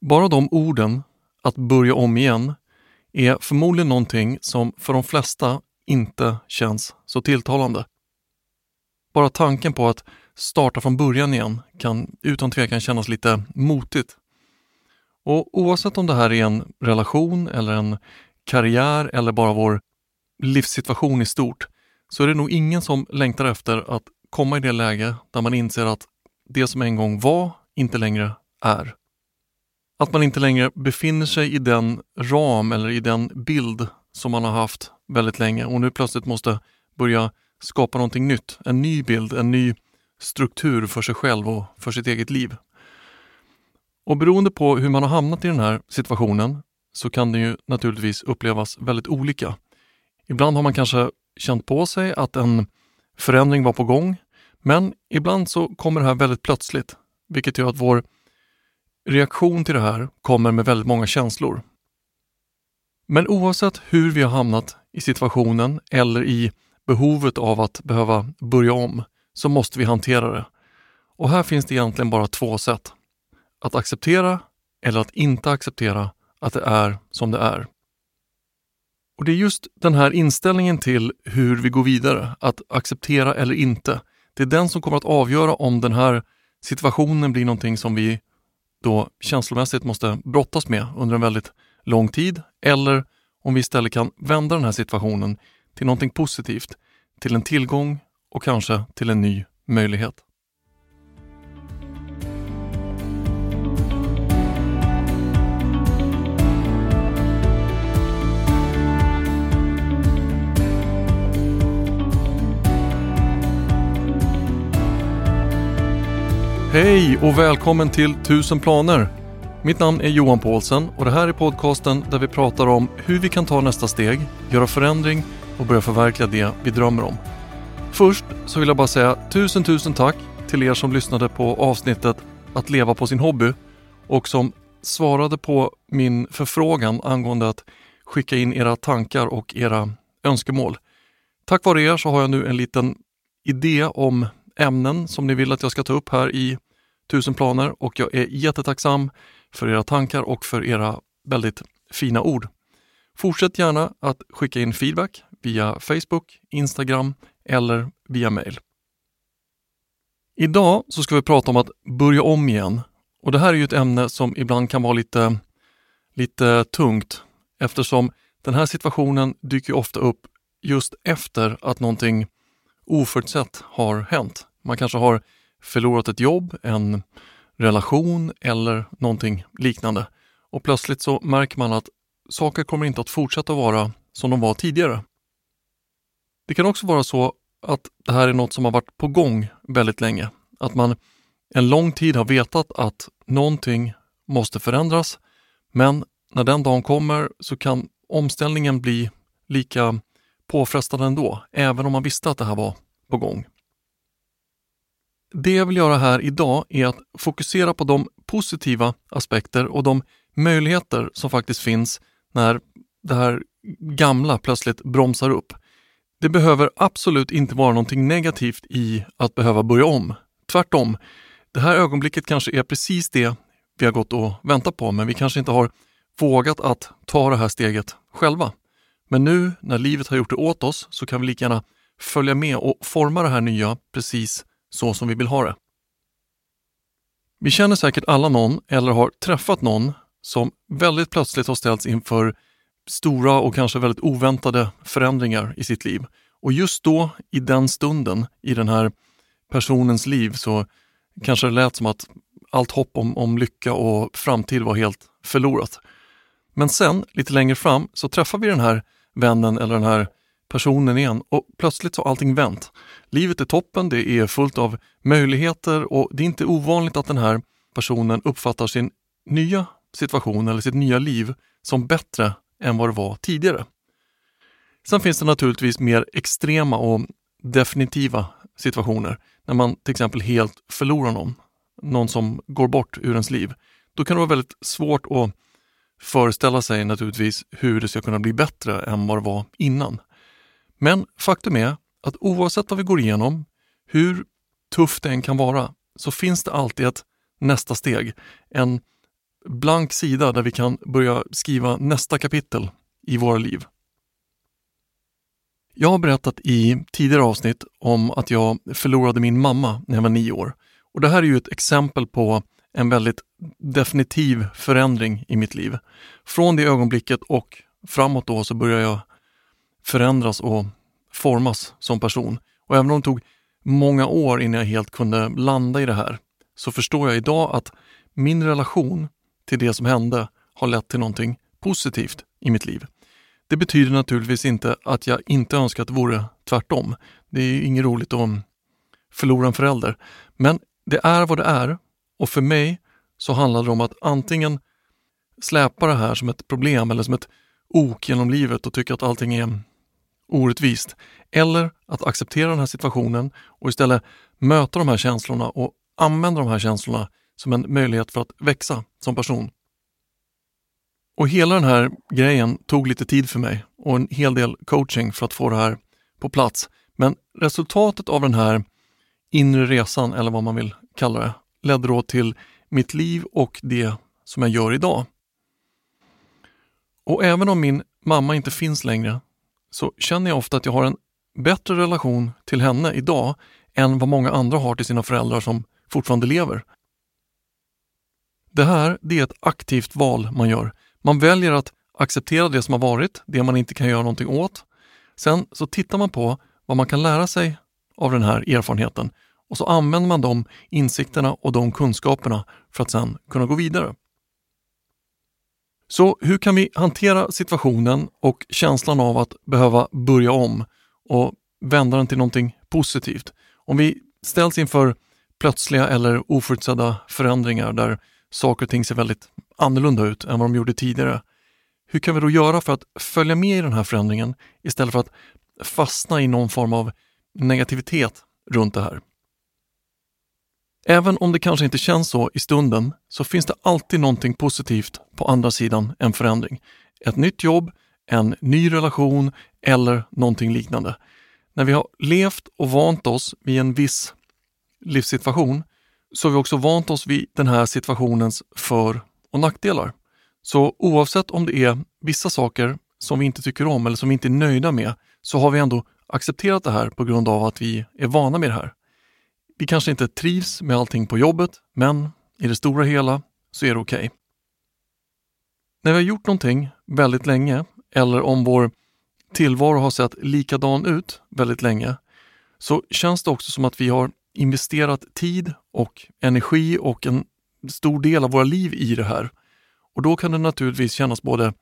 Bara de orden, att börja om igen, är förmodligen någonting som för de flesta inte känns så tilltalande. Bara tanken på att starta från början igen kan utan tvekan kännas lite motigt. Och oavsett om det här är en relation eller en karriär eller bara vår livssituation i stort så är det nog ingen som längtar efter att komma i det läge där man inser att det som en gång var inte längre är. Att man inte längre befinner sig i den ram eller i den bild som man har haft väldigt länge och nu plötsligt måste börja skapa någonting nytt, en ny bild, en ny struktur för sig själv och för sitt eget liv. Och beroende på hur man har hamnat i den här situationen så kan det ju naturligtvis upplevas väldigt olika. Ibland har man kanske känt på sig att en förändring var på gång, men ibland så kommer det här väldigt plötsligt, vilket gör att vår reaktion till det här kommer med väldigt många känslor. Men oavsett hur vi har hamnat i situationen eller i behovet av att behöva börja om så måste vi hantera det. Och här finns det egentligen bara två sätt. Att acceptera eller att inte acceptera att det är som det är. Och Det är just den här inställningen till hur vi går vidare, att acceptera eller inte. Det är den som kommer att avgöra om den här situationen blir någonting som vi då känslomässigt måste brottas med under en väldigt lång tid eller om vi istället kan vända den här situationen till någonting positivt, till en tillgång och kanske till en ny möjlighet. Hej och välkommen till 1000 planer! Mitt namn är Johan Paulsen och det här är podcasten där vi pratar om hur vi kan ta nästa steg, göra förändring och börja förverkliga det vi drömmer om. Först så vill jag bara säga tusen tusen tack till er som lyssnade på avsnittet Att leva på sin hobby och som svarade på min förfrågan angående att skicka in era tankar och era önskemål. Tack vare er så har jag nu en liten idé om ämnen som ni vill att jag ska ta upp här i Tusen planer och jag är jättetacksam för era tankar och för era väldigt fina ord. Fortsätt gärna att skicka in feedback via Facebook, Instagram eller via mail. Idag så ska vi prata om att börja om igen. Och Det här är ju ett ämne som ibland kan vara lite, lite tungt eftersom den här situationen dyker ofta upp just efter att någonting oförutsett har hänt. Man kanske har förlorat ett jobb, en relation eller någonting liknande. Och plötsligt så märker man att saker kommer inte att fortsätta vara som de var tidigare. Det kan också vara så att det här är något som har varit på gång väldigt länge. Att man en lång tid har vetat att någonting måste förändras, men när den dagen kommer så kan omställningen bli lika påfrestande ändå, även om man visste att det här var på gång. Det jag vill göra här idag är att fokusera på de positiva aspekter och de möjligheter som faktiskt finns när det här gamla plötsligt bromsar upp. Det behöver absolut inte vara någonting negativt i att behöva börja om. Tvärtom, det här ögonblicket kanske är precis det vi har gått och väntat på, men vi kanske inte har vågat att ta det här steget själva. Men nu när livet har gjort det åt oss så kan vi lika gärna följa med och forma det här nya precis så som vi vill ha det. Vi känner säkert alla någon eller har träffat någon som väldigt plötsligt har ställts inför stora och kanske väldigt oväntade förändringar i sitt liv. Och just då, i den stunden, i den här personens liv, så kanske det lät som att allt hopp om, om lycka och framtid var helt förlorat. Men sen, lite längre fram, så träffar vi den här vännen eller den här personen igen och plötsligt så har allting vänt. Livet är toppen, det är fullt av möjligheter och det är inte ovanligt att den här personen uppfattar sin nya situation eller sitt nya liv som bättre än vad det var tidigare. Sen finns det naturligtvis mer extrema och definitiva situationer när man till exempel helt förlorar någon, någon som går bort ur ens liv. Då kan det vara väldigt svårt att föreställa sig naturligtvis hur det ska kunna bli bättre än vad det var innan. Men faktum är att oavsett vad vi går igenom, hur tufft det än kan vara, så finns det alltid ett nästa steg. En blank sida där vi kan börja skriva nästa kapitel i våra liv. Jag har berättat i tidigare avsnitt om att jag förlorade min mamma när jag var nio år. Och Det här är ju ett exempel på en väldigt definitiv förändring i mitt liv. Från det ögonblicket och framåt då så började jag förändras och formas som person. Och även om det tog många år innan jag helt kunde landa i det här så förstår jag idag att min relation till det som hände har lett till någonting positivt i mitt liv. Det betyder naturligtvis inte att jag inte önskar att det vore tvärtom. Det är inget roligt att förlora en förälder. Men det är vad det är och för mig så handlar det om att antingen släpa det här som ett problem eller som ett ok genom livet och tycka att allting är orättvist. Eller att acceptera den här situationen och istället möta de här känslorna och använda de här känslorna som en möjlighet för att växa som person. Och hela den här grejen tog lite tid för mig och en hel del coaching för att få det här på plats. Men resultatet av den här inre resan, eller vad man vill kalla det, ledde då till mitt liv och det som jag gör idag. Och även om min mamma inte finns längre så känner jag ofta att jag har en bättre relation till henne idag än vad många andra har till sina föräldrar som fortfarande lever. Det här det är ett aktivt val man gör. Man väljer att acceptera det som har varit, det man inte kan göra någonting åt. Sen så tittar man på vad man kan lära sig av den här erfarenheten och så använder man de insikterna och de kunskaperna för att sen kunna gå vidare. Så hur kan vi hantera situationen och känslan av att behöva börja om och vända den till någonting positivt? Om vi ställs inför plötsliga eller oförutsedda förändringar där saker och ting ser väldigt annorlunda ut än vad de gjorde tidigare. Hur kan vi då göra för att följa med i den här förändringen istället för att fastna i någon form av negativitet runt det här? Även om det kanske inte känns så i stunden så finns det alltid någonting positivt på andra sidan en förändring. Ett nytt jobb, en ny relation eller någonting liknande. När vi har levt och vant oss vid en viss livssituation så har vi också vant oss vid den här situationens för och nackdelar. Så oavsett om det är vissa saker som vi inte tycker om eller som vi inte är nöjda med så har vi ändå accepterat det här på grund av att vi är vana med det här. Vi kanske inte trivs med allting på jobbet, men i det stora hela så är det okej. Okay. När vi har gjort någonting väldigt länge eller om vår tillvaro har sett likadan ut väldigt länge så känns det också som att vi har investerat tid och energi och en stor del av våra liv i det här. Och då kan det naturligtvis kännas både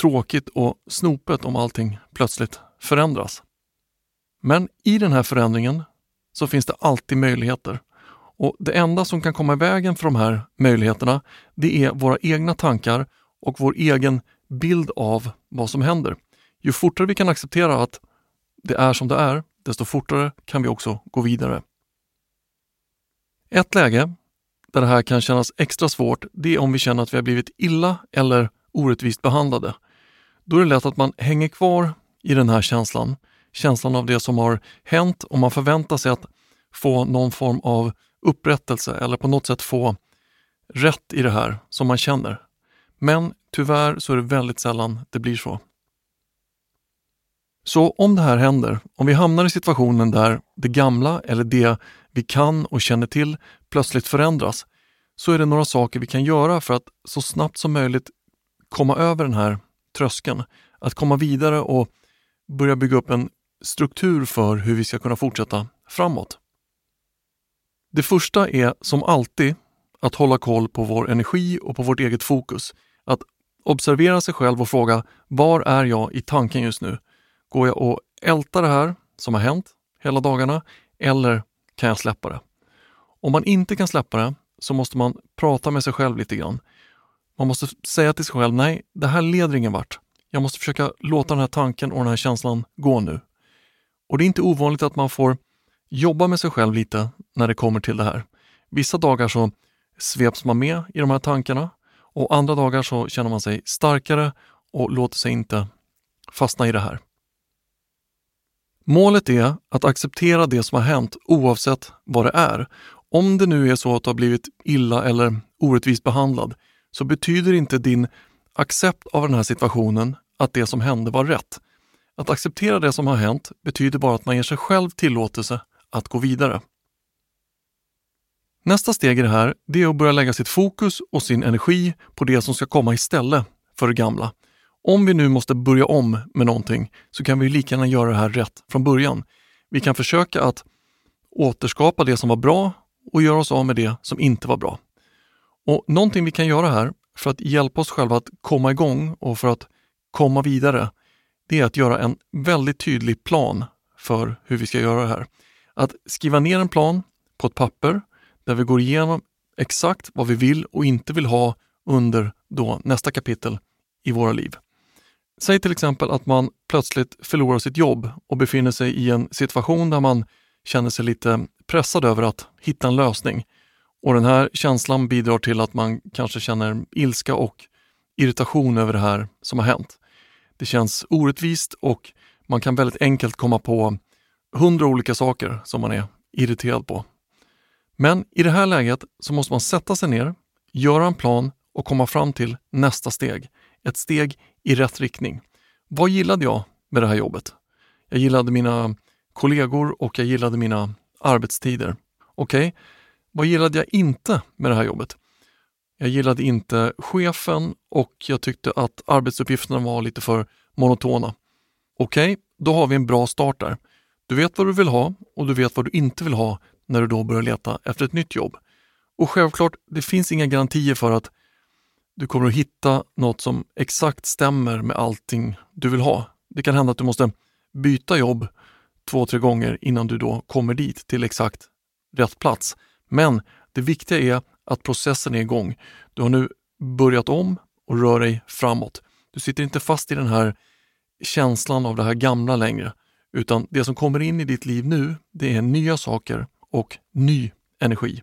tråkigt och snopet om allting plötsligt förändras. Men i den här förändringen så finns det alltid möjligheter. Och Det enda som kan komma i vägen för de här möjligheterna, det är våra egna tankar och vår egen bild av vad som händer. Ju fortare vi kan acceptera att det är som det är, desto fortare kan vi också gå vidare. Ett läge där det här kan kännas extra svårt, det är om vi känner att vi har blivit illa eller orättvist behandlade. Då är det lätt att man hänger kvar i den här känslan, känslan av det som har hänt och man förväntar sig att få någon form av upprättelse eller på något sätt få rätt i det här som man känner. Men tyvärr så är det väldigt sällan det blir så. Så om det här händer, om vi hamnar i situationen där det gamla eller det vi kan och känner till plötsligt förändras, så är det några saker vi kan göra för att så snabbt som möjligt komma över den här tröskeln. Att komma vidare och börja bygga upp en struktur för hur vi ska kunna fortsätta framåt. Det första är som alltid att hålla koll på vår energi och på vårt eget fokus. Observera sig själv och fråga var är jag i tanken just nu? Går jag och ältar det här som har hänt hela dagarna eller kan jag släppa det? Om man inte kan släppa det så måste man prata med sig själv lite grann. Man måste säga till sig själv, nej, det här leder ingen vart. Jag måste försöka låta den här tanken och den här känslan gå nu. Och det är inte ovanligt att man får jobba med sig själv lite när det kommer till det här. Vissa dagar så sveps man med i de här tankarna och andra dagar så känner man sig starkare och låter sig inte fastna i det här. Målet är att acceptera det som har hänt oavsett vad det är. Om det nu är så att du har blivit illa eller orättvist behandlad så betyder inte din accept av den här situationen att det som hände var rätt. Att acceptera det som har hänt betyder bara att man ger sig själv tillåtelse att gå vidare. Nästa steg i det här det är att börja lägga sitt fokus och sin energi på det som ska komma istället för det gamla. Om vi nu måste börja om med någonting så kan vi lika gärna göra det här rätt från början. Vi kan försöka att återskapa det som var bra och göra oss av med det som inte var bra. Och Någonting vi kan göra här för att hjälpa oss själva att komma igång och för att komma vidare, det är att göra en väldigt tydlig plan för hur vi ska göra det här. Att skriva ner en plan på ett papper där vi går igenom exakt vad vi vill och inte vill ha under då nästa kapitel i våra liv. Säg till exempel att man plötsligt förlorar sitt jobb och befinner sig i en situation där man känner sig lite pressad över att hitta en lösning. Och den här känslan bidrar till att man kanske känner ilska och irritation över det här som har hänt. Det känns orättvist och man kan väldigt enkelt komma på hundra olika saker som man är irriterad på. Men i det här läget så måste man sätta sig ner, göra en plan och komma fram till nästa steg. Ett steg i rätt riktning. Vad gillade jag med det här jobbet? Jag gillade mina kollegor och jag gillade mina arbetstider. Okej, okay. vad gillade jag inte med det här jobbet? Jag gillade inte chefen och jag tyckte att arbetsuppgifterna var lite för monotona. Okej, okay, då har vi en bra start där. Du vet vad du vill ha och du vet vad du inte vill ha när du då börjar leta efter ett nytt jobb. Och självklart, det finns inga garantier för att du kommer att hitta något som exakt stämmer med allting du vill ha. Det kan hända att du måste byta jobb två, tre gånger innan du då kommer dit till exakt rätt plats. Men det viktiga är att processen är igång. Du har nu börjat om och rör dig framåt. Du sitter inte fast i den här känslan av det här gamla längre, utan det som kommer in i ditt liv nu, det är nya saker och ny energi.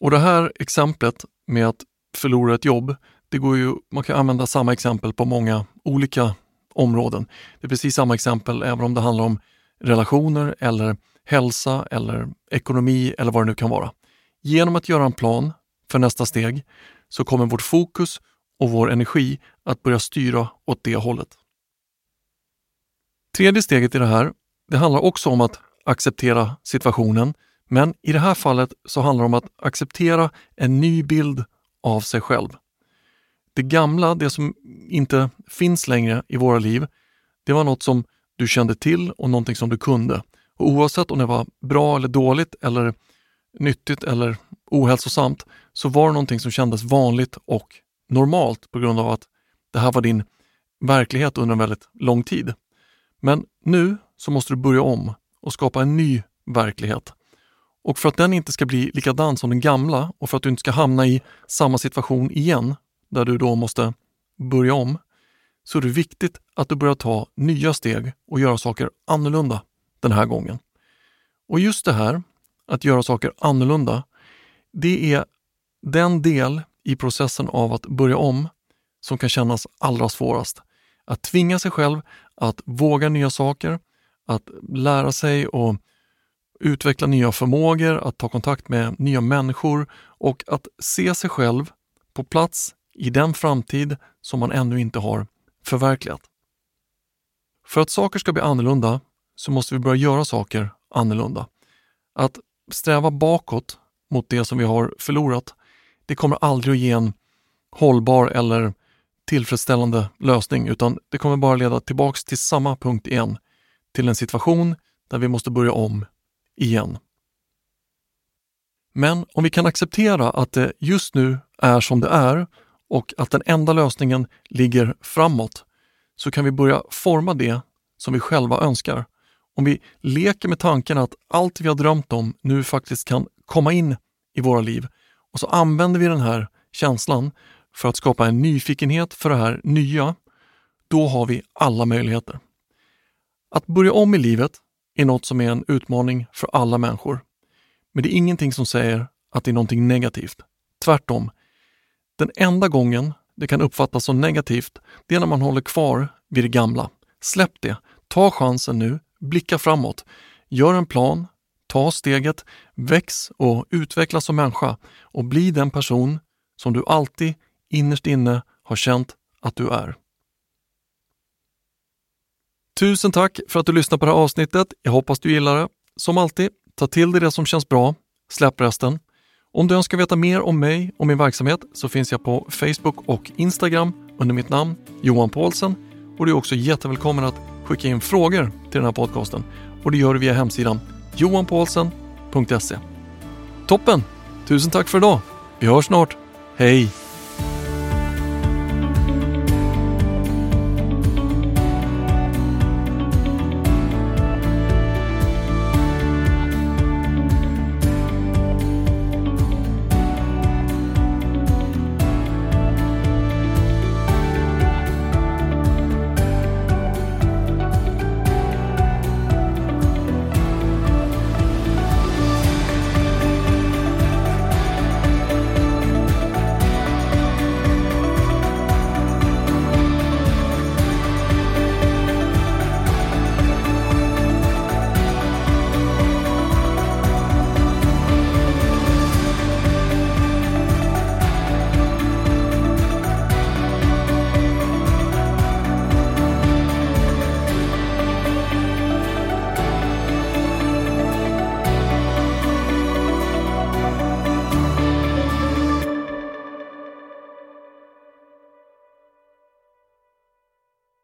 Och det här exemplet med att förlora ett jobb, det går ju, man kan använda samma exempel på många olika områden. Det är precis samma exempel även om det handlar om relationer eller hälsa eller ekonomi eller vad det nu kan vara. Genom att göra en plan för nästa steg så kommer vårt fokus och vår energi att börja styra åt det hållet. Tredje steget i det här, det handlar också om att acceptera situationen, men i det här fallet så handlar det om att acceptera en ny bild av sig själv. Det gamla, det som inte finns längre i våra liv, det var något som du kände till och någonting som du kunde. Och oavsett om det var bra eller dåligt eller nyttigt eller ohälsosamt så var det någonting som kändes vanligt och normalt på grund av att det här var din verklighet under en väldigt lång tid. Men nu så måste du börja om och skapa en ny verklighet. Och för att den inte ska bli likadan som den gamla och för att du inte ska hamna i samma situation igen, där du då måste börja om, så är det viktigt att du börjar ta nya steg och göra saker annorlunda den här gången. Och just det här, att göra saker annorlunda, det är den del i processen av att börja om som kan kännas allra svårast. Att tvinga sig själv att våga nya saker, att lära sig och utveckla nya förmågor, att ta kontakt med nya människor och att se sig själv på plats i den framtid som man ännu inte har förverkligat. För att saker ska bli annorlunda så måste vi börja göra saker annorlunda. Att sträva bakåt mot det som vi har förlorat, det kommer aldrig att ge en hållbar eller tillfredsställande lösning utan det kommer bara leda tillbaks till samma punkt igen, till en situation där vi måste börja om igen. Men om vi kan acceptera att det just nu är som det är och att den enda lösningen ligger framåt så kan vi börja forma det som vi själva önskar. Om vi leker med tanken att allt vi har drömt om nu faktiskt kan komma in i våra liv och så använder vi den här känslan för att skapa en nyfikenhet för det här nya, då har vi alla möjligheter. Att börja om i livet är något som är en utmaning för alla människor. Men det är ingenting som säger att det är någonting negativt. Tvärtom. Den enda gången det kan uppfattas som negativt, det är när man håller kvar vid det gamla. Släpp det. Ta chansen nu. Blicka framåt. Gör en plan. Ta steget. Väx och utvecklas som människa och bli den person som du alltid innerst inne har känt att du är. Tusen tack för att du lyssnade på det här avsnittet. Jag hoppas du gillar det. Som alltid, ta till dig det som känns bra. Släpp resten. Om du önskar veta mer om mig och min verksamhet så finns jag på Facebook och Instagram under mitt namn Johan Paulsen och du är också jättevälkommen att skicka in frågor till den här podcasten och det gör du via hemsidan johanpaulsen.se. Toppen! Tusen tack för idag! Vi hörs snart. Hej!